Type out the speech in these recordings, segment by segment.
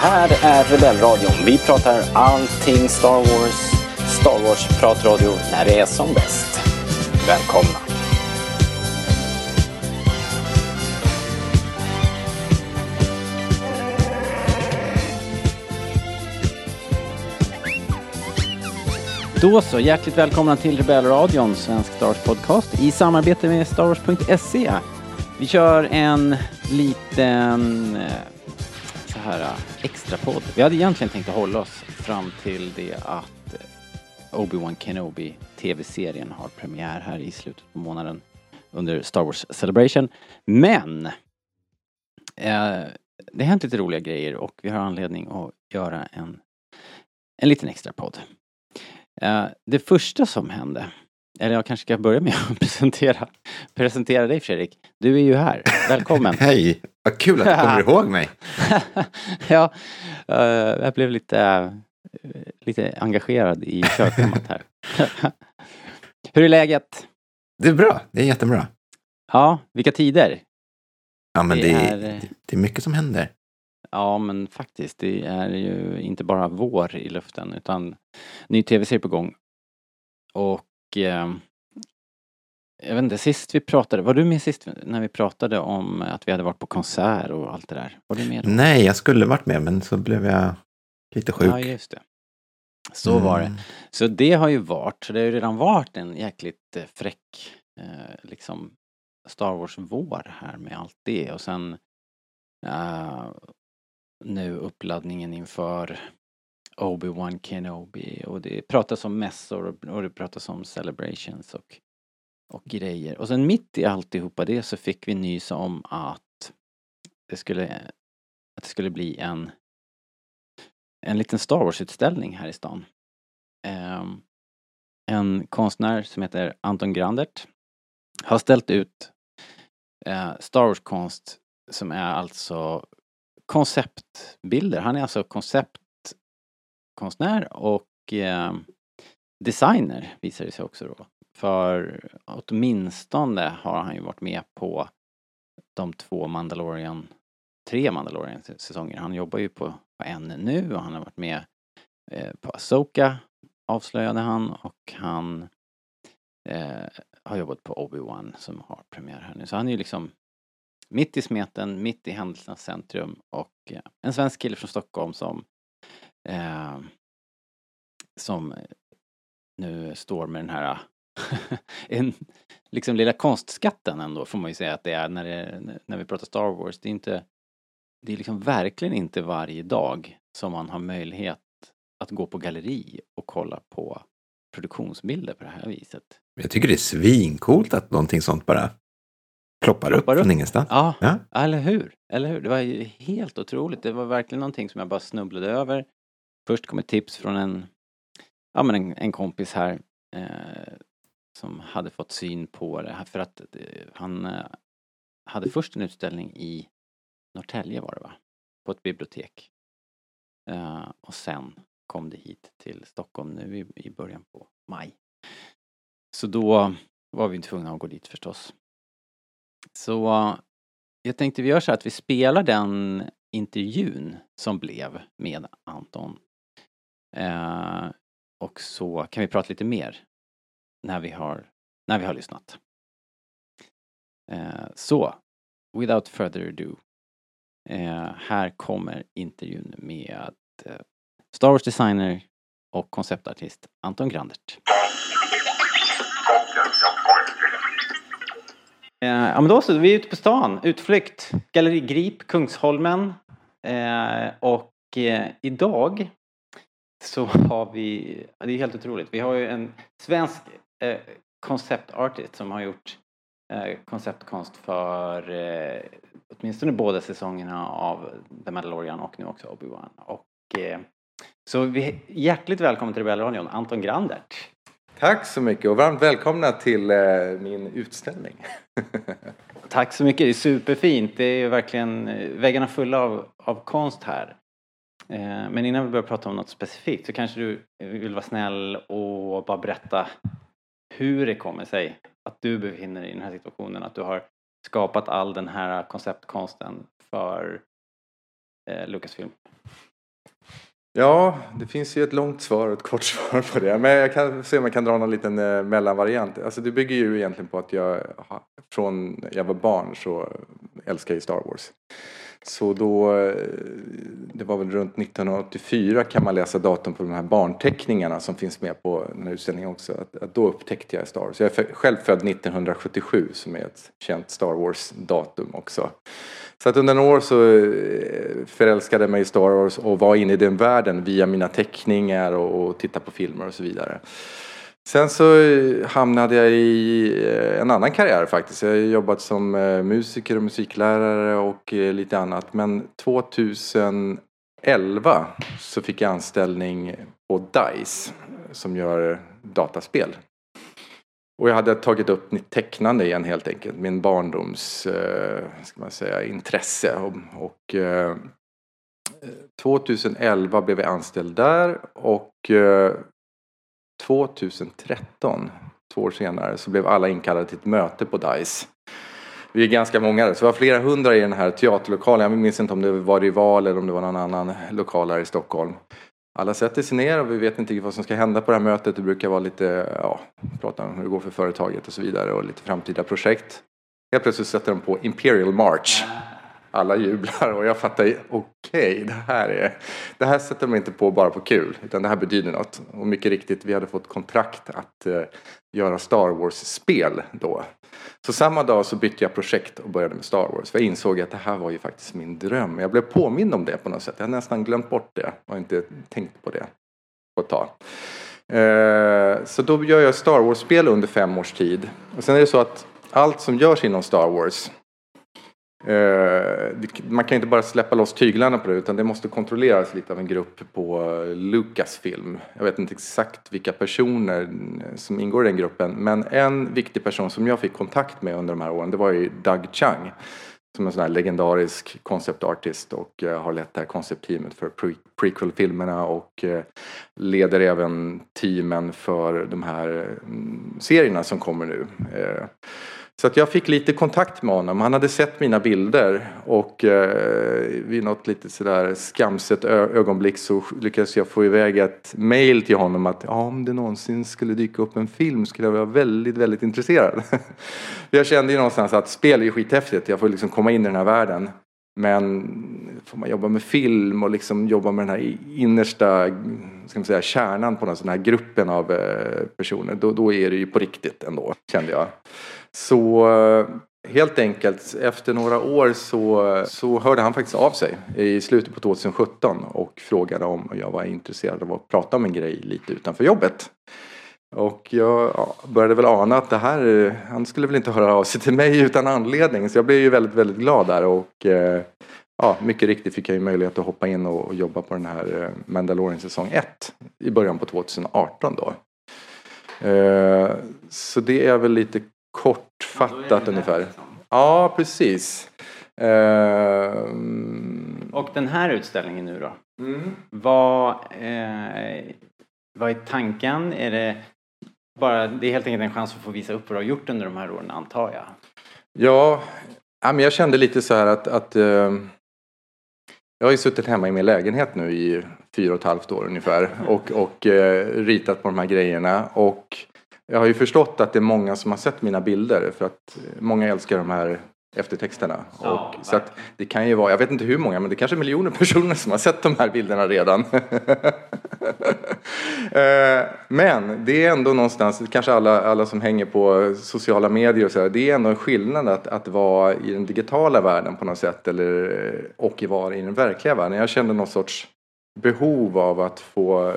här är Rebellradion. Vi pratar allting Star Wars. Star Wars-pratradio när det är som bäst. Välkomna! Då så, hjärtligt välkomna till Rebellradion, svensk Star Wars-podcast i samarbete med Star Wars.se. Vi kör en liten eh, så här eh, extra podd. Vi hade egentligen tänkt att hålla oss fram till det att äh, Obi-Wan Kenobi TV-serien har premiär här i slutet på månaden under Star Wars Celebration. Men eh, det har hänt lite roliga grejer och vi har anledning att göra en, en liten extra podd. Eh, det första som hände, eller jag kanske ska börja med att presentera, presentera dig Fredrik. Du är ju här, välkommen. Hej, vad kul att du kommer ihåg mig. ja, eh, jag blev lite, eh, lite engagerad i körschemat här. Hur är läget? Det är bra, det är jättebra. Ja, vilka tider? Ja, men Det det, är, det är mycket som händer. Ja, men faktiskt. Det är ju inte bara vår i luften utan ny tv-serie på gång. Och jag vet inte, sist vi pratade, var du med sist när vi pratade om att vi hade varit på konsert och allt det där? Var du med då? Nej, jag skulle varit med, men så blev jag lite sjuk. Ja, just det. Så var det. Mm. Så det har ju varit, så det har ju redan varit en jäkligt eh, fräck eh, liksom Star Wars-vår här med allt det och sen eh, nu uppladdningen inför Obi-Wan Kenobi och det pratas om mässor och, det pratas om celebrations och, och grejer. Och sen mitt i alltihopa det så fick vi nys om att det skulle, att det skulle bli en en liten Star Wars-utställning här i stan. Um, en konstnär som heter Anton Grandert har ställt ut eh, Star Wars-konst som är alltså konceptbilder. Han är alltså koncept konstnär och eh, designer visar det sig också då. För åtminstone har han ju varit med på de två Mandalorian, tre Mandalorian-säsonger. Han jobbar ju på, på en nu och han har varit med eh, på Asoka avslöjade han och han eh, har jobbat på Obi-Wan som har premiär här nu. Så han är ju liksom mitt i smeten, mitt i händelsernas centrum och eh, en svensk kille från Stockholm som eh, som nu står med den här en, liksom lilla konstskatten ändå får man ju säga att det är när, det, när vi pratar Star Wars. Det är inte det är liksom verkligen inte varje dag som man har möjlighet att gå på galleri och kolla på produktionsbilder på det här viset. Jag tycker det är svincoolt att någonting sånt bara ploppar, Ploppar upp upp. från ingenstans. Ja, Ja. eller hur? Eller hur? Det var ju helt otroligt. Det var verkligen någonting som jag bara snubblade över. Först kom ett tips från en, ja men en, en kompis här eh, som hade fått syn på det här för att eh, han eh, hade först en utställning i Norrtälje var det va? På ett bibliotek. Eh, och sen kom det hit till Stockholm nu i, i början på maj. Så då var vi tvungna att gå dit förstås. Så eh, jag tänkte vi gör så att vi spelar den intervjun som blev med Anton. Eh, och så kan vi prata lite mer när vi har, när vi har lyssnat. Eh, så, without further ado. Eh, här kommer intervjun med eh, Star Wars designer och konceptartist Anton Grandert. Eh, ja men då så, vi är ute på stan, utflykt, Galleri Grip, Kungsholmen. Eh, och eh, idag så har vi, det är helt otroligt, vi har ju en svensk eh, konceptartist som har gjort eh, konceptkonst för eh, åtminstone båda säsongerna av The Mandalorian och nu också Obi-Wan. Och, eh, så vi, hjärtligt välkommen till Rebellradion, Anton Grandert. Tack så mycket och varmt välkomna till eh, min utställning. Tack så mycket, det är superfint. Det är ju verkligen eh, väggarna fulla av, av konst här. Eh, men innan vi börjar prata om något specifikt så kanske du vill vara snäll och bara berätta hur det kommer sig att du befinner dig i den här situationen, att du har skapat all den här konceptkonsten för eh, Lucasfilm. Ja, det finns ju ett långt svar och ett kort svar på det. Men jag kan se om jag kan dra någon liten eh, mellanvariant. Alltså det bygger ju egentligen på att jag från jag var barn så älskar jag Star Wars. Så då, eh, det var väl runt 1984 kan man läsa datum på de här barnteckningarna som finns med på den här utställningen också. Att, att då upptäckte jag Star Wars. Jag är själv född 1977 som är ett känt Star Wars-datum också. Så att under några år så eh, förälskade jag mig i Star Wars och var inne i den världen via mina teckningar och, och titta på filmer och så vidare. Sen så hamnade jag i eh, en annan karriär faktiskt. Jag har jobbat som eh, musiker och musiklärare och eh, lite annat. Men 2011 så fick jag anställning på DICE som gör dataspel. Och jag hade tagit upp mitt tecknande igen helt enkelt. Min barndoms, ska man säga, intresse. Och, 2011 blev jag anställd där och 2013, två år senare, så blev alla inkallade till ett möte på DICE. Vi är ganska många där, så det var flera hundra i den här teaterlokalen. Jag minns inte om det var Rival eller om det var någon annan lokal här i Stockholm. Alla sätter sig ner och vi vet inte vad som ska hända på det här mötet. Det brukar vara lite, ja, prata om hur det går för företaget och så vidare och lite framtida projekt. Helt plötsligt sätter de på Imperial March. Alla jublar och jag fattar, okej, det här är, det här sätter de inte på bara på kul, utan det här betyder något. Och mycket riktigt, vi hade fått kontrakt att eh, göra Star Wars-spel då. Så samma dag så bytte jag projekt och började med Star Wars. För jag insåg att det här var ju faktiskt min dröm. Jag blev påmind om det på något sätt. Jag hade nästan glömt bort det och inte tänkt på det på ett tag. Eh, så då gör jag Star Wars-spel under fem års tid. Och sen är det så att allt som görs inom Star Wars Eh, man kan ju inte bara släppa loss tyglarna på det utan det måste kontrolleras lite av en grupp på eh, Lucasfilm. Jag vet inte exakt vilka personer som ingår i den gruppen men en viktig person som jag fick kontakt med under de här åren det var ju Doug Chang som en sån här legendarisk konceptartist och eh, har lett det här konceptteamet för pre- prequel-filmerna och leder även teamen för de här mm, serierna som kommer nu. Så att jag fick lite kontakt med honom. Han hade sett mina bilder och eh, vid något lite sådär skamset ögonblick så lyckades jag få iväg ett mail till honom att ja, om det någonsin skulle dyka upp en film skulle jag vara väldigt, väldigt intresserad. jag kände ju någonstans att spel är ju skithäftigt. Jag får liksom komma in i den här världen. Men får man jobba med film och liksom jobba med den här innersta ska man säga, kärnan på den här gruppen av eh, personer, då, då är det ju på riktigt ändå, kände jag. Så eh, helt enkelt, efter några år så, så hörde han faktiskt av sig i slutet på 2017 och frågade om jag var intresserad av att prata om en grej lite utanför jobbet. Och jag började väl ana att det här, han skulle väl inte höra av sig till mig utan anledning. Så jag blev ju väldigt, väldigt glad där och eh, ja, mycket riktigt fick jag ju möjlighet att hoppa in och, jobba på den här eh, Mandalorian säsong 1 i början på 2018 då. Så det är väl lite kortfattat ungefär. Ja, precis. Eh, Och den här utställningen nu då? mm. Vad, eh, vad är tanken? Är det bara, det är helt enkelt en chans att få visa upp vad du har gjort under de här åren antar jag? Ja, ja, men jag kände lite så här att, att eh, jag har ju suttit hemma i min lägenhet nu i fyra och ett halvt år ungefär och, och eh, ritat på de här grejerna och jag har ju förstått att det är många som har sett mina bilder för att många älskar de här eftertexterna. Ja, och, så att det kan ju vara, jag vet inte hur många, men det kanske är miljoner personer som har sett de här bilderna redan. Eh, men det är ändå någonstans, kanske alla, alla som hänger på sociala medier och så här, det är ändå en skillnad att, att vara i den digitala världen på något sätt eller, och vara i den verkliga världen. Jag kände någon sorts behov av att få eh,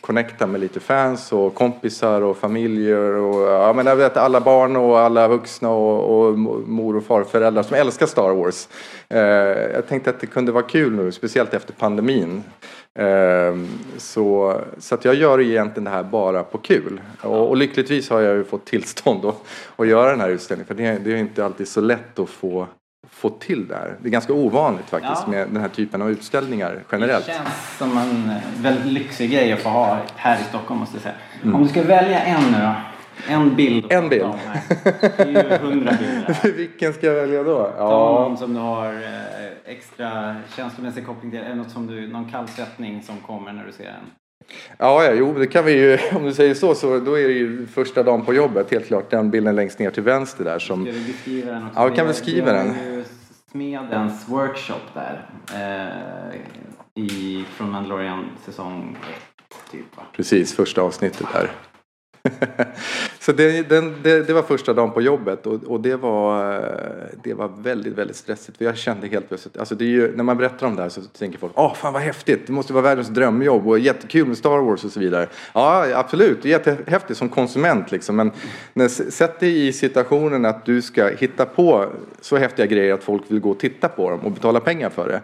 connecta med lite fans och kompisar och familjer och ja, men jag vet alla barn och alla vuxna och, och mor och farföräldrar som älskar Star Wars. Eh, jag tänkte att det kunde vara kul nu, speciellt efter pandemin. Eh, så, så att jag gör egentligen det här bara på kul. Och, och lyckligtvis har jag ju fått tillstånd att, att göra den här utställningen för det, det är inte alltid så lätt att få få till det här. Det är ganska ovanligt faktiskt Ja. med den här typen av utställningar generellt. Det känns som en eh, väldigt lyxig grej att få ha här i Stockholm måste jag säga. Mm. Om du ska välja en nu då? En bild. En bild. Det är ju hundra bilder. Vilken ska jag välja då? Ja, någon som du har eh, extra känslomässig koppling till. Eller något som du, någon kallsvettning som kommer när du ser den. ja, ja, jo, det kan vi ju, om du säger så, så då är det ju första dagen på jobbet, helt klart, den bilden längst ner till vänster där som, Ska vi beskriva den också? Ja, vi kan beskriva den. Smedens workshop där. Eh, i, från Mandalorian säsong 1 typ va? precis, första avsnittet där. så det, den, det, det var första dagen på jobbet och, och det, var, eh, det var väldigt, väldigt stressigt. För jag kände helt plötsligt, alltså det är ju, när man berättar om det här så tänker folk, åh fan vad häftigt, det måste vara världens drömjobb och jättekul med Star Wars och så vidare. Ja, absolut, det är jättehäftigt som konsument liksom. Men när, sätt dig i situationen att du ska hitta på så häftiga grejer att folk vill gå och titta på dem och betala pengar för det.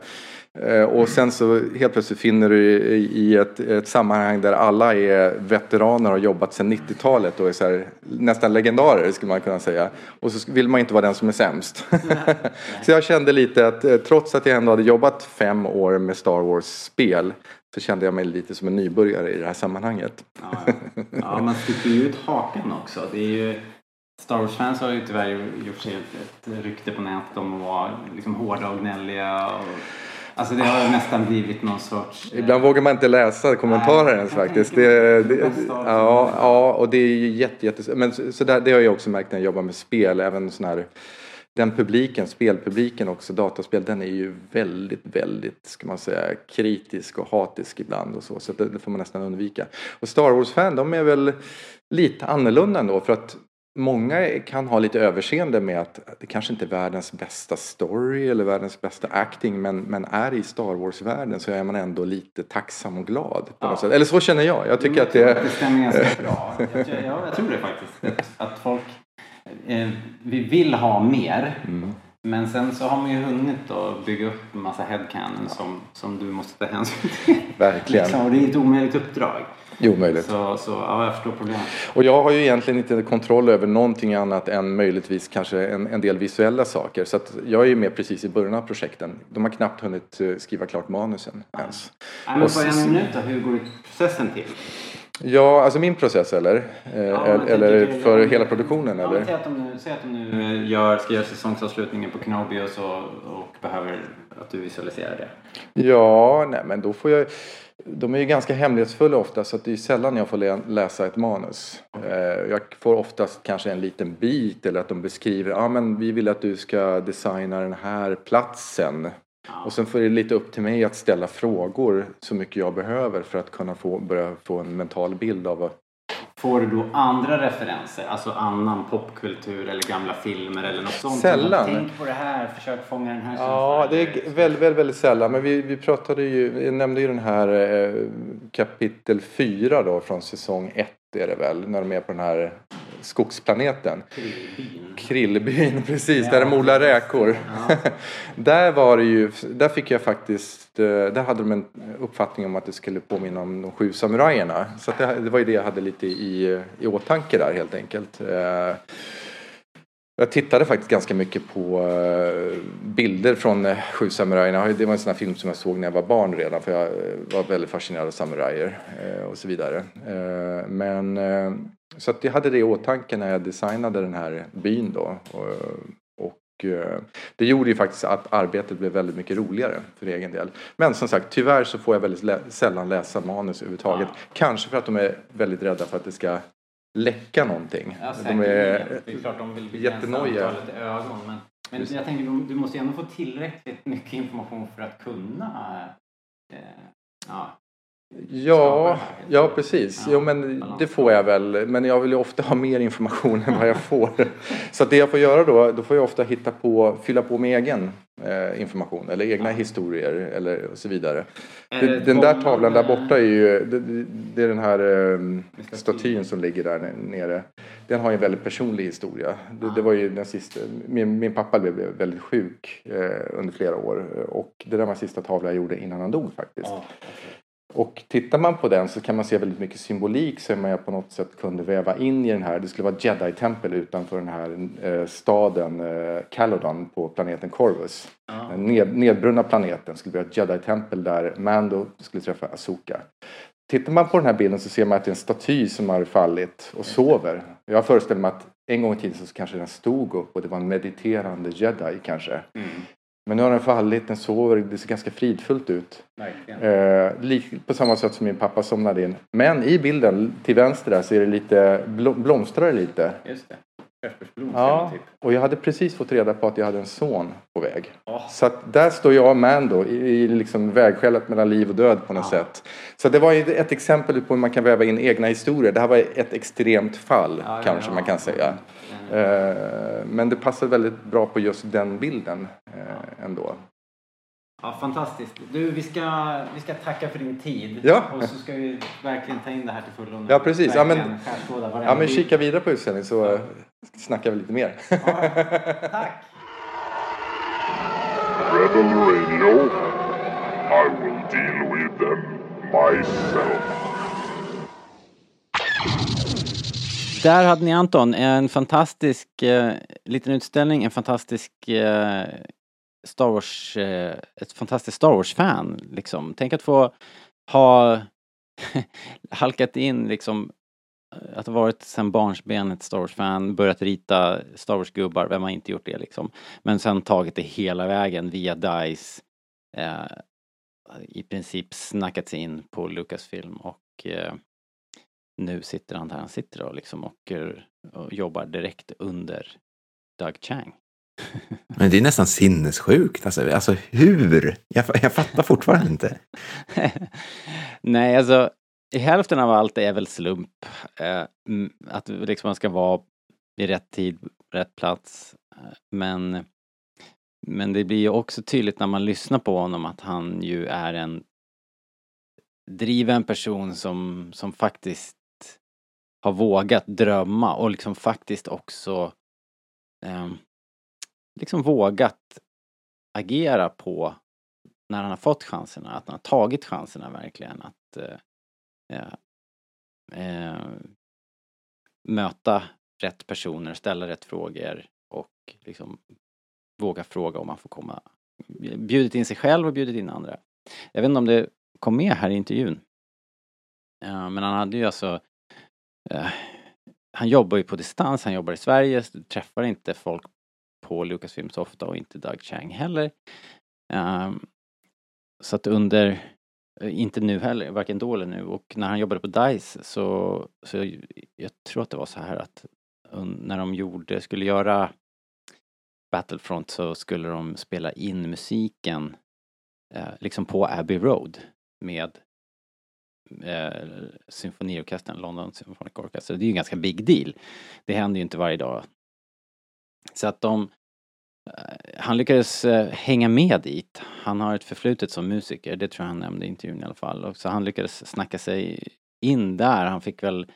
Eh, Och sen så helt plötsligt finner du i ett, ett sammanhang där alla är veteraner och har jobbat sedan 90-talet och är så här, nästan legendarer skulle man kunna säga. Och så vill man inte vara den som är sämst. så jag kände lite att eh, trots att jag ändå hade jobbat fem år med Star Wars-spel så kände jag mig lite som en nybörjare i det här sammanhanget. Ja man sticker ju ut hakan också. Det är ju, Star Wars-fans har ju tyvärr gjort sig ett, ett rykte på nätet om att vara liksom hårda och gnälliga. Och, alltså det har ju nästan blivit någon sorts... eh, Ibland vågar man inte läsa kommentarer Nej, ens faktiskt. Det, det. det, ja, ja, och det är ju jätte, jätte, men så, så där, det har jag också märkt när jag jobbar med spel, även sån här den publiken, spelpubliken också, dataspel, den är ju väldigt, väldigt, ska man säga, kritisk och hatisk ibland och så. Så det, det får man nästan undvika. Och Star Wars-fan, de är väl lite annorlunda ändå för att Många kan ha lite överseende med att det kanske inte är världens bästa story eller världens bästa acting men, men är i Star Wars-världen så är man ändå lite tacksam och glad. På Ja. något sätt. Eller så känner jag. Jag tycker att det. Det stämmer ganska bra. Jag, jag, ja, jag tror det faktiskt. Att, att folk... Eh, vi vill ha mer. Mm. Men sen så har man ju hunnit att bygga upp en massa headcanon som, som du måste ta hänsyn till. Verkligen. Liksom, och det är ett omöjligt uppdrag. Jo, möjligt. Så, så ja, jag förstår problemet. Och jag har ju egentligen inte kontroll över någonting annat än möjligtvis kanske en, en del visuella saker. Så att jag är ju med precis i början av projekten. De har knappt hunnit eh, skriva klart manusen ens. Nej, men på en minut då, hur går processen till? Ja, alltså min process eller? Eh, Ja, eller för hela produktionen ja, eller? Säg att de nu, säg att de nu eh, gör, ska göra säsongsavslutningen på Kenobi och, så, och behöver att du visualiserar det. Ja, nej men då får jag... De är ju ganska hemlighetsfulla ofta så att det är sällan jag får läsa ett manus. Eh, jag får oftast kanske en liten bit eller att de beskriver, ja ah, men vi vill att du ska designa den här platsen. Och sen får det lite upp till mig att ställa frågor så mycket jag behöver för att kunna få, börja få en mental bild av. Får du då andra referenser, alltså annan popkultur eller gamla filmer eller något sånt? Sällan. Tänk på det här, försök fånga den här Ja, det är väldigt, väldigt, väldigt sällan. Men vi, vi pratade ju, jag nämnde ju den här eh, kapitel 4 då från säsong 1 är det väl, när de är på den här skogsplaneten. Krillbyn. Krillbyn, precis, Ja, där de odlar räkor. Ja. där var det ju, där fick jag faktiskt, eh, där hade de en uppfattning om att det skulle påminna om de sju samurajerna. Så det, det var ju det jag hade lite i, i åtanke där helt enkelt. Jag tittade faktiskt ganska mycket på eh, bilder från eh, Sju samurajerna. Det var en sån här film som jag såg när jag var barn redan för jag eh, var väldigt fascinerad av samurajer och så vidare. Men så att jag hade det i åtanke när jag designade den här byn då. Och, det gjorde ju faktiskt att arbetet blev väldigt mycket roligare för egen del. Men som sagt, tyvärr så får jag väldigt sällan läsa manus överhuvudtaget. Kanske för att de är väldigt rädda för att det ska läcka någonting. Ja, de är, det är klart de vill begränsa antalet ögon. Men, men Just. jag tänker, du måste ju ändå få tillräckligt mycket information för att kunna eh, ja, Ja, ja precis. Ja, Jo, men det får jag väl. Men jag vill ju ofta ha mer information än vad jag får. Så det jag får göra då, då får jag ofta hitta på, fylla på med egen eh, information eller egna historier eller och så vidare. Den, det den där tavlan där borta är ju, det, det- är den här eh, statyn. som ligger där nere. Den har ju en väldigt personlig historia. Det, det var ju den sista, min, min pappa blev väldigt sjuk eh, under flera år och det där var sista tavlan jag gjorde innan han dog faktiskt. Ja, okej. Och tittar man på den så kan man se väldigt mycket symbolik som jag på något sätt kunde väva in i den här. Det skulle vara ett Jedi-tempel utanför den här eh, staden eh, Calodon på planeten Corvus. Den ned, nedbrunna planeten skulle bli ett Jedi-tempel där Mando skulle träffa Asoka. Tittar man på den här bilden så ser man att det är en staty som har fallit och sover. Jag föreställer mig att en gång i tiden så kanske den stod upp och det var en mediterande jedi kanske. Men nu har den fallit, den sover, det ser ganska fridfullt ut. Eh, på samma sätt som min pappa somnade in. Men i bilden till vänster där så är det lite, blom, blomstrar lite. Just det. Ja, och jag hade precis fått reda på att jag hade en son på väg. Ja. Så där står jag och Mando i, i liksom vägskälet mellan liv och död på något Ja. sätt. Så det var ett exempel på hur man kan väva in egna historier. Det här var ett extremt fall Ja, ja, kanske ja. man kan säga. Eh, men det passar väldigt bra på just den bilden eh, ändå. Ja, fantastiskt. Du, vi ska, vi ska tacka för din tid. Ja. Och så ska vi verkligen ta in det här till fullo. Ja, precis. Ja, men- Ja men kika vidare på utställningen så eh, snackar vi lite mer. Ja, tack! Rebel Radio. I will deal with them myself. Där hade ni Anton, en fantastisk eh, liten utställning, en fantastisk eh, Star Wars, eh, ett fantastiskt Star Wars-fan liksom. Tänk att få ha halkat in liksom eh, att ha varit sen barnsben ett Star Wars-fan, börjat rita Star Wars-gubbar, vem har inte gjort det liksom? Men sen tagit det hela vägen via DICE, eh, i princip snackat sig in på Lucasfilm och eh, nu sitter han där han sitter och liksom och, och jobbar direkt under Doug Chang. Men det är nästan sinnessjukt. Alltså, alltså hur? Jag, jag fattar fortfarande inte. Nej, alltså i hälften av allt är väl slump. Eh, att liksom man ska vara i rätt tid, rätt plats. Eh, Men, men det blir ju också tydligt när man lyssnar på honom att han ju är en driven person som, som faktiskt har vågat drömma och liksom faktiskt också eh, liksom vågat agera på när han har fått chanserna, att han har tagit chanserna verkligen att eh, eh, eh möta rätt personer, ställa rätt frågor och liksom våga fråga om man får komma. Bjudit in sig själv och bjudit in andra. Jag vet inte om det kom med här i intervjun. Eh, men han hade ju alltså eh, han jobbar ju på distans, han jobbar i Sverige, träffar inte folk på Lucasfilm så ofta och inte Doug Chang heller. Um, så att under, eh, inte nu heller, varken då eller nu, och när han jobbade på DICE så, så jag tror att det var så här att när de gjorde, skulle göra Battlefront så skulle de spela in musiken eh, liksom på Abbey Road med eh, symfoniorkestern, London Symphonic Orchestra. Det är ju en ganska big deal. Det händer ju inte varje dag. Så att de eh, han lyckades eh, hänga med dit. Han har ett förflutet som musiker, det tror jag han nämnde i intervjun i alla fall. Och så han lyckades snacka sig in där. Han fick väl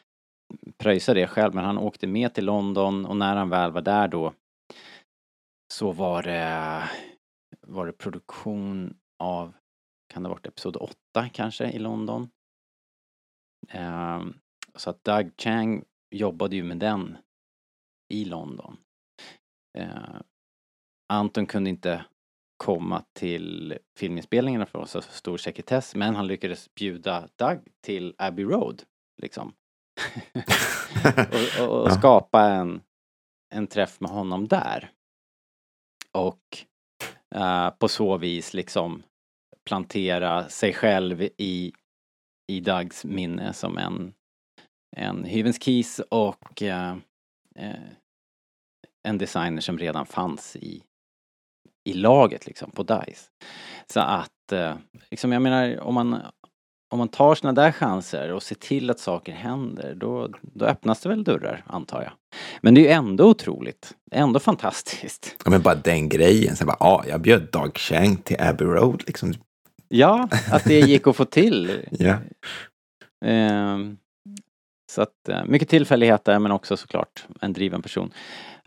pröjsa det själv, men han åkte med till London och när han väl var där då så var det, var det produktion av, kan det ha varit episod 8 kanske i London. Ehm, så att Doug Chang jobbade ju med den i London. Eh, Anton kunde inte komma till filminspelningarna för oss, så stor sekretess, men han lyckades bjuda Doug till Abbey Road, liksom. och, och, och skapa en, en träff med honom där. Och eh, på så vis liksom plantera sig själv i, i Dougs minne som en, en hyvens Keys och eh, eh, en designer som redan fanns i, i laget liksom på DICE. Så att, eh, liksom jag menar om man, om man tar såna där chanser och ser till att saker händer då, då öppnas det väl dörrar antar jag. Men det är ju ändå otroligt, ändå fantastiskt. Ja, men bara den grejen. sen bara, ja, jag bjöd Doug Chang till Abbey Road. Liksom. Ja, att det gick att få till. Ja. Ehm, så att eh, mycket tillfälligheter men också såklart en driven person.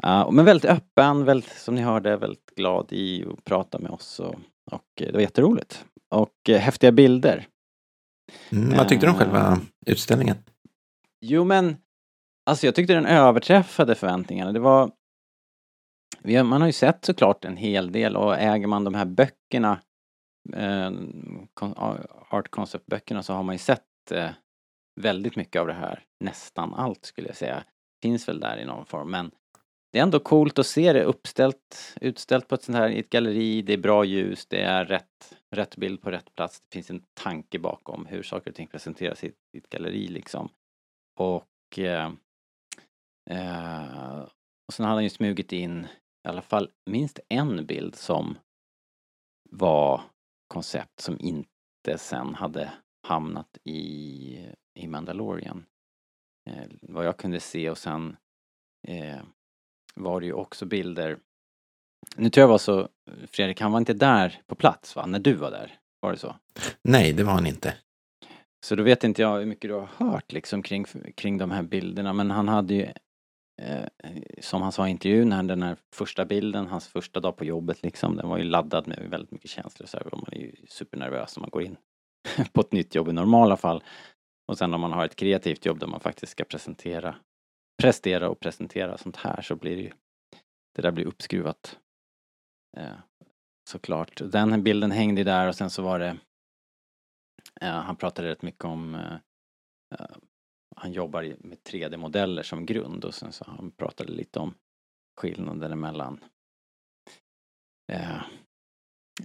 Uh, men väldigt öppen, väldigt, som ni hörde, väldigt glad i att prata med oss och, och eh, det var jätteroligt. Och eh, häftiga bilder. Mm, vad tyckte du om själva utställningen? Jo men, alltså jag tyckte den överträffade förväntningarna. Det var, man har ju sett såklart en hel del och äger man de här böckerna, eh, art concept-böckerna så har man ju sett eh, väldigt mycket av det här, nästan allt skulle jag säga. finns väl där i någon form men det är ändå coolt att se det uppställt, utställt på ett sånt här, i ett galleri, det är bra ljus, det är rätt, rätt bild på rätt plats, det finns en tanke bakom hur saker och ting presenteras i, i ett galleri liksom. Och, eh, eh, och sen hade han ju smugit in i alla fall minst en bild som var koncept som inte sen hade hamnat i, i Mandalorian. Eh, vad jag kunde se och sen eh, var det ju också bilder nu tror jag var så, Fredrik, han var inte där på plats va? När du var där? Var det så? Nej, det var han inte. Så då vet inte jag hur mycket du har hört liksom kring, kring de här bilderna men han hade ju Eh, som han sa i intervjun, här, den här första bilden, hans första dag på jobbet liksom, den var ju laddad med väldigt mycket känslor så här, man är ju supernervös när man går in på ett nytt jobb i normala fall. Och sen om man har ett kreativt jobb där man faktiskt ska presentera, prestera och presentera sånt här så blir det ju, det där blir uppskruvat. Eh, såklart. Den bilden hängde där och sen så var det, eh, han pratade rätt mycket om eh, eh han jobbar med 3D-modeller som grund och sen så han pratade lite om skillnaden mellan eh,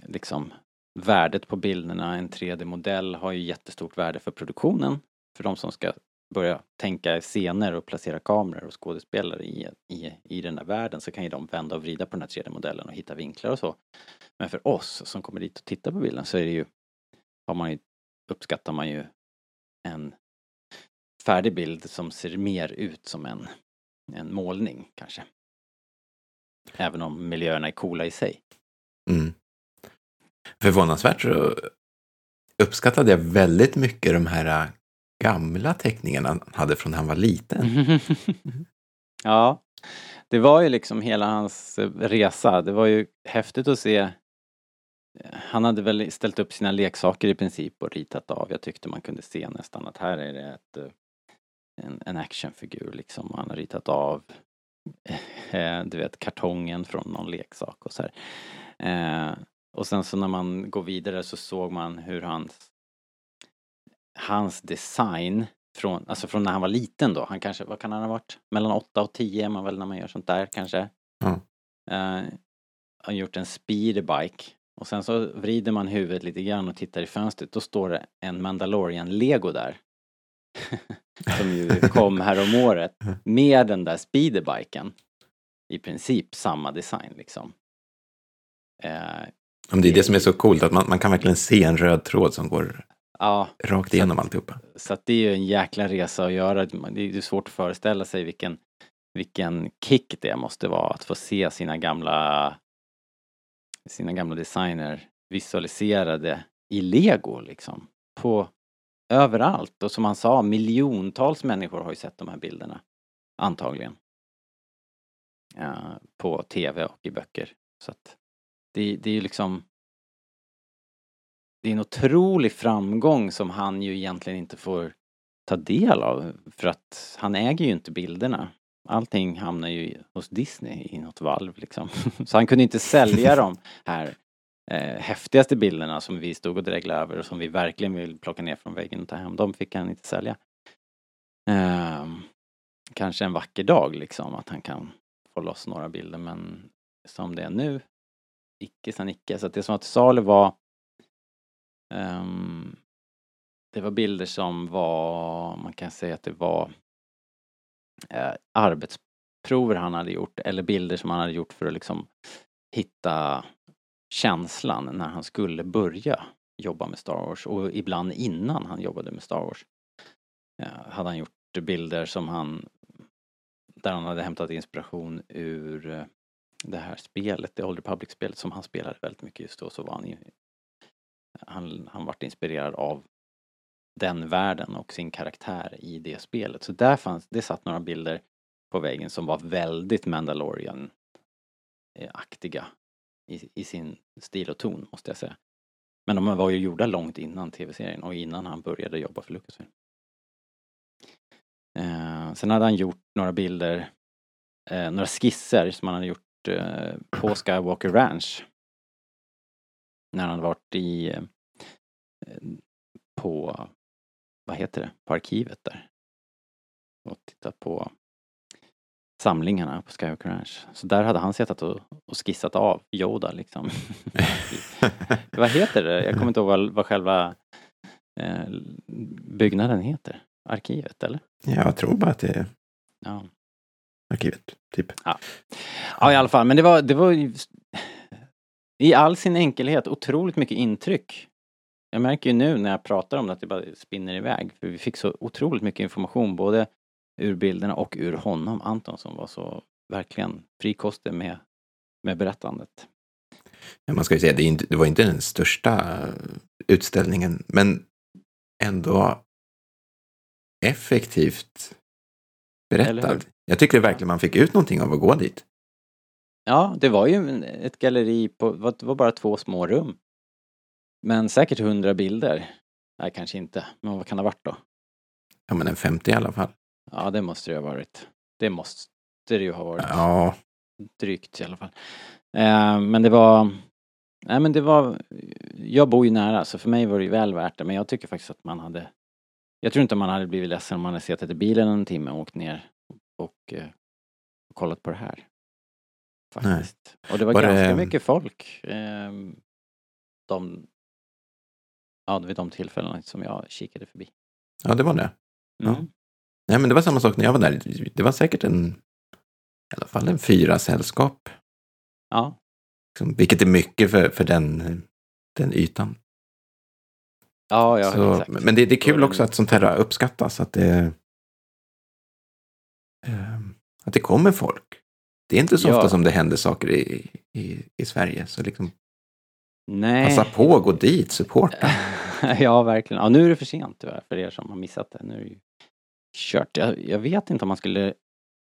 liksom värdet på bilderna. En 3D-modell har ju jättestort värde för produktionen, för de som ska börja tänka scener och placera kameror och skådespelare i, i, i den där världen så kan ju de vända och vrida på den här 3D-modellen och hitta vinklar och så. Men för oss som kommer dit och tittar på bilden så är det ju, har man ju, uppskattar man ju en färdig bild som ser mer ut som en, en målning kanske. Även om miljöerna är coola i sig. Mm. Förvånansvärt så uppskattade jag väldigt mycket de här äh, gamla teckningarna han hade från när han var liten. ja, det var ju liksom hela hans eh, resa. Det var ju häftigt att se. Han hade väl ställt upp sina leksaker i princip och ritat av. Jag tyckte man kunde se nästan att här är det ett, eh, en, en actionfigur liksom. Han har ritat av eh, du vet kartongen från någon leksak och så här. Och sen så när man går vidare så såg man hur hans hans design från, alltså från när han var liten då, han kanske, vad kan han ha varit? Mellan 8 och 10 är man väl när man gör sånt där kanske. Mm. Uh, har gjort en speederbike och sen så vrider man huvudet lite grann och tittar i fönstret, då står det en Mandalorian-lego där. Som ju kom här om året med den där speederbiken. I princip samma design liksom. Uh, det är det som är så coolt, att man, man kan verkligen se en röd tråd som går ja, rakt igenom alltihopa. Så att det är ju en jäkla resa att göra. Det är svårt att föreställa sig vilken, vilken kick det måste vara att få se sina gamla, sina gamla designer visualiserade i lego liksom. På överallt. Och som han sa, miljontals människor har ju sett de här bilderna. Antagligen. Ja, på tv och i böcker. Så att det, det är ju liksom det är en otrolig framgång som han ju egentligen inte får ta del av för att han äger ju inte bilderna. Allting hamnar ju hos Disney i något valv liksom. Så han kunde inte sälja dem här eh, häftigaste bilderna som vi stod och dreglade över och som vi verkligen vill plocka ner från väggen och ta hem. De fick han inte sälja. Eh, kanske en vacker dag liksom att han kan få loss några bilder men som det är nu icke san icke. Så att det som var till salu var um, det var bilder som var, man kan säga att det var eh, arbetsprover han hade gjort eller bilder som han hade gjort för att liksom hitta känslan när han skulle börja jobba med Star Wars och ibland innan han jobbade med Star Wars. Eh, hade han gjort bilder som han där han hade hämtat inspiration ur eh, det här spelet, det Old Republic-spelet som han spelade väldigt mycket just då så var han ju han, han vart inspirerad av den världen och sin karaktär i det spelet. Så där fanns, det satt några bilder på väggen som var väldigt Mandalorian-aktiga i, i sin stil och ton måste jag säga. Men de var ju gjorda långt innan tv-serien och innan han började jobba för Lucasfilm. Eh, sen hade han gjort några bilder, eh, några skisser som han hade gjort eh, på Skywalker Ranch. När han hade varit i eh, på, vad heter det, på arkivet där. Och tittat på samlingarna på Skywalker Ranch. Så där hade han suttit och, och skissat av Yoda liksom. vad heter det? Jag kommer inte ihåg vad, vad själva eh, byggnaden heter. Arkivet eller? Jag tror bara att det är Ja. arkivet, typ. Ja i alla fall, men det var, det var i all sin enkelhet otroligt mycket intryck. Jag märker ju nu när jag pratar om det att det bara spinner iväg. För vi fick så otroligt mycket information både ur bilderna och ur honom, Anton, som var så verkligen frikostig med, med berättandet. Ja, man ska ju säga, det, inte, det var inte den största utställningen, men ändå effektivt berättad. Jag tycker verkligen man fick ut någonting av att gå dit. Ja, det var ju ett galleri på, det var bara två små rum. Men säkert hundra bilder. Nej, kanske inte. Men vad kan det ha varit då? Ja, men en 50 i alla fall. Ja, det måste det ha varit. Det måste det ju ha varit. Ja, Drygt i alla fall. Eh, men det var... Nej men det var... Jag bor ju nära så för mig var det ju väl värt det. Men jag tycker faktiskt att man hade... Jag tror inte man hade blivit ledsen om man hade suttit i bilen en timme och åkt ner och eh, kollat på det här. Faktiskt. Och det var, Var det- ganska mycket folk. Eh, de... Ja, vid de tillfällena som jag kikade förbi. ja, det var det. Ja. Nej, men det var samma sak när jag var där. Det var säkert en, i alla fall en fyra sällskap. Ja, Liksom, vilket är mycket för, för den, den ytan. ja, ja Så, exakt. men det, det är kul också att sånt här uppskattas. Att det, eh, att det kommer folk. Det är inte så Ja. ofta som det händer saker i, i, i Sverige. Så liksom, Nej. passa på, gå dit, supporta. ja, verkligen. Ja, nu är det för sent tyvärr för er som har missat det. Nu är det ju kört. Jag, jag vet inte om man skulle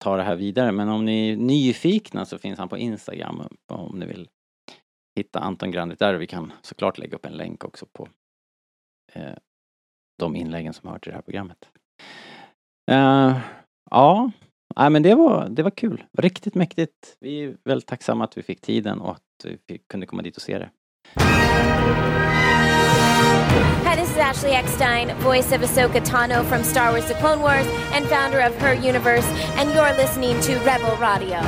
ta det här vidare men om ni är nyfikna så finns han på Instagram om ni vill hitta Anton Grandit där. Vi kan såklart lägga upp en länk också på eh, de inläggen som hör till det här programmet. Eh, ja, Nej, men det var, det var kul. Riktigt mäktigt. Vi är väldigt tacksamma att vi fick tiden och att vi kunde komma dit och se det. Hi, this is Ashley Eckstein, voice of Ahsoka Tano from Star Wars The Clone Wars and founder of Her Universe, and you're listening to Rebel Radio.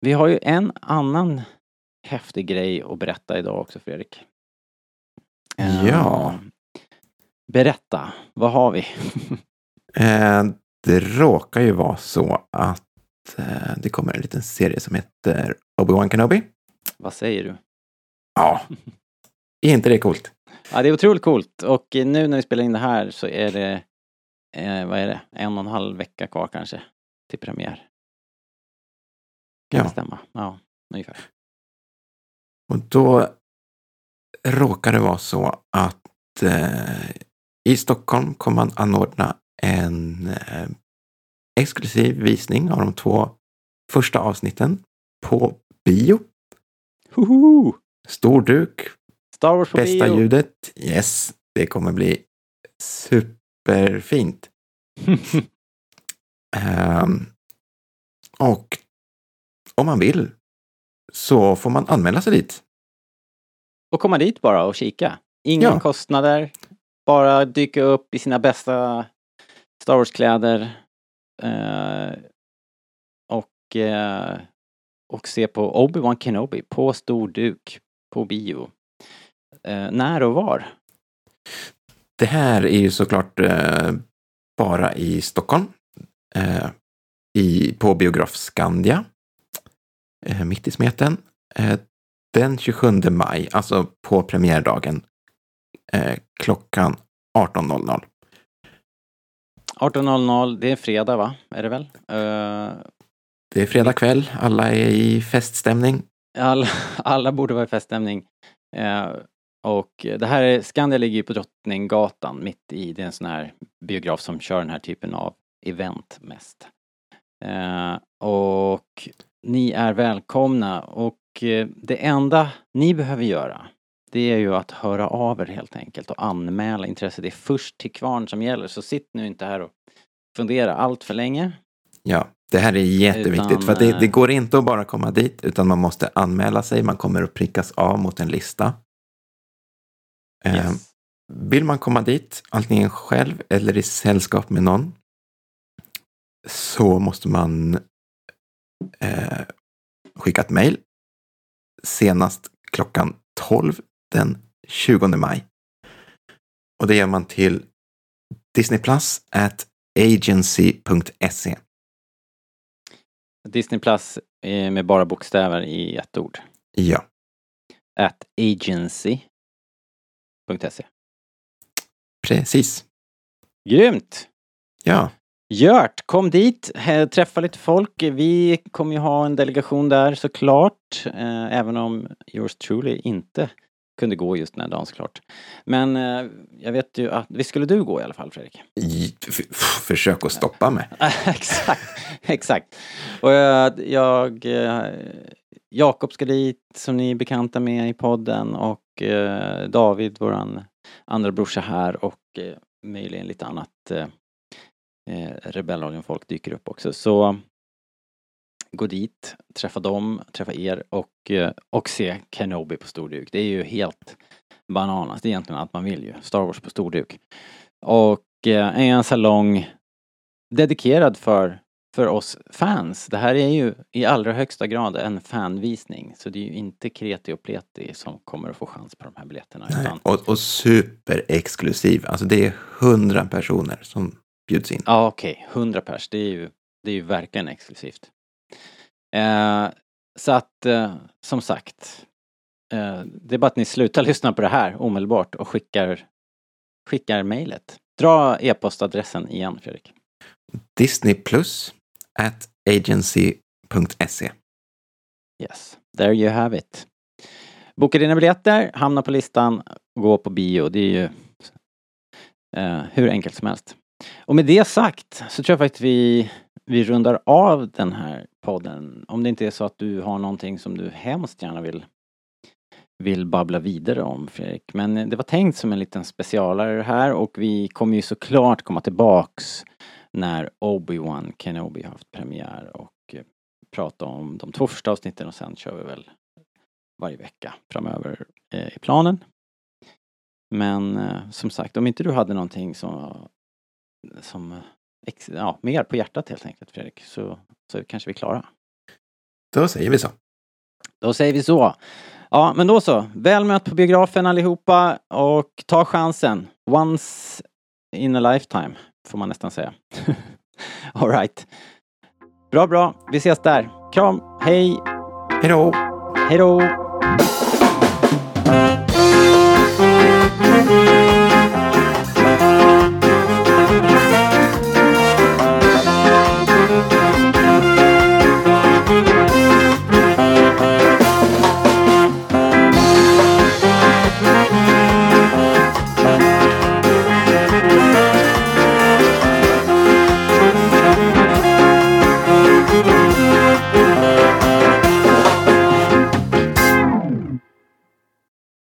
Vi har ju en annan häftig grej att berätta idag också Fredrik. Eh, Ja. Berätta, vad har vi? Det råkar ju vara så att eh, det kommer en liten serie som heter Obi-Wan Kenobi. vad säger du? Ja, är inte det coolt? Ja, det är otroligt coolt och nu när vi spelar in det här så är det, eh, vad är det, en och en halv vecka kvar kanske till premiär. Kan Ja. det stämma? Ja, ungefär. Och då råkar det vara så att eh, i Stockholm kommer man anordna en eh, exklusiv visning av de två första avsnitten på bio. Hoho! Stor duk, Star Wars på bästa bio! ljudet. Yes, det kommer bli superfint. Ehm, och om man vill så får man anmäla sig dit. och komma dit bara och kika. Inga Ja. kostnader. Bara dyka upp i sina bästa Star Wars-kläder. Eh, och, eh, och se på Obi-Wan Kenobi på stor duk på bio. Eh, när och var? Det här är ju såklart eh, bara i Stockholm. Eh, i, på biograf Skandia. Eh, mitt i smeten. Eh, den 27 maj, alltså på premiärdagen. Eh, klockan 18.00. 18.00, det är fredag va? Är det väl? Eh, Det är fredag kväll, alla är i feststämning. alla, alla borde vara i feststämning. Eh, och det här är, Skandia ligger ju på Drottninggatan mitt i, det är en sån här biograf som kör den här typen av event mest. Eh, och ni är välkomna och det enda ni behöver göra det är ju att höra av er helt enkelt och anmäla intresse. Det är först till kvarn som gäller så sitt nu inte här och fundera allt för länge. Ja, det här är jätteviktigt. Utan, för att det, eh, det går inte att bara komma dit, utan man måste anmäla sig. Man kommer att prickas av mot en lista. Eh, Yes. vill man komma dit, antingen själv eller i sällskap med någon, så måste man eh, skicka ett mejl senast klockan 12 den 20 maj. Och det gör man till disneyplus at agency.se. Disney Plus eh, med bara bokstäver i ett ord. Ja, At agency.se. precis. Grymt! Ja, Gört, kom dit, he- träffa lite folk. Vi kommer ju ha en delegation där såklart, eh, även om yours truly inte kunde gå just den här dagen såklart. Men eh, jag vet ju att, visst skulle du gå i alla fall Fredrik? i- försök att stoppa mig. exakt, exakt. Och jag, jag eh, Jakob ska dit, som ni är bekanta med i podden och eh, David, våran andra brorsa här och eh, möjligen lite annat eh, eh, Rebellradion-folk dyker upp också. Så gå dit, träffa dem, träffa er och, eh, och se Kenobi på storduk. Det är ju helt bananas. Det är egentligen allt man vill ju. Star Wars på storduk. Och eh, en salong dedikerad för, för oss fans. Det här är ju i allra högsta grad en fanvisning. Så det är ju inte kreti och pleti som kommer att få chans på de här biljetterna. Nej, och, och superexklusiv. Alltså det är hundra personer som bjuds in. ja okej, 100 pers. Det är ju, det är ju verkligen exklusivt. Eh, så att, eh, som sagt. Eh, det är bara att ni slutar lyssna på det här omedelbart och skickar, skickar mejlet. Dra e-postadressen igen Fredrik. Disney plus at agency.se. Yes, there you have it. Boka dina biljetter, hamna på listan, gå på bio. Det är ju eh, hur enkelt som helst. Och med det sagt så tror jag faktiskt vi, vi rundar av den här podden. Om det inte är så att du har någonting som du hemskt gärna vill, vill babbla vidare om Fredrik. Men det var tänkt som en liten specialare här och vi kommer ju såklart komma tillbaks när Obi-Wan Kenobi har haft premiär och eh, prata om de två första avsnitten och sen kör vi väl varje vecka framöver eh, i planen. Men eh, som sagt, om inte du hade någonting som, som ja, mer på hjärtat helt enkelt Fredrik, så, så kanske vi är klara. Då säger vi så. Då säger vi så. Ja, men då så. Väl mött på biografen allihopa och ta chansen. Once in a lifetime, får man nästan säga. All right. Bra, bra. Vi ses där. Kram. Hej. Hej då! Hej då.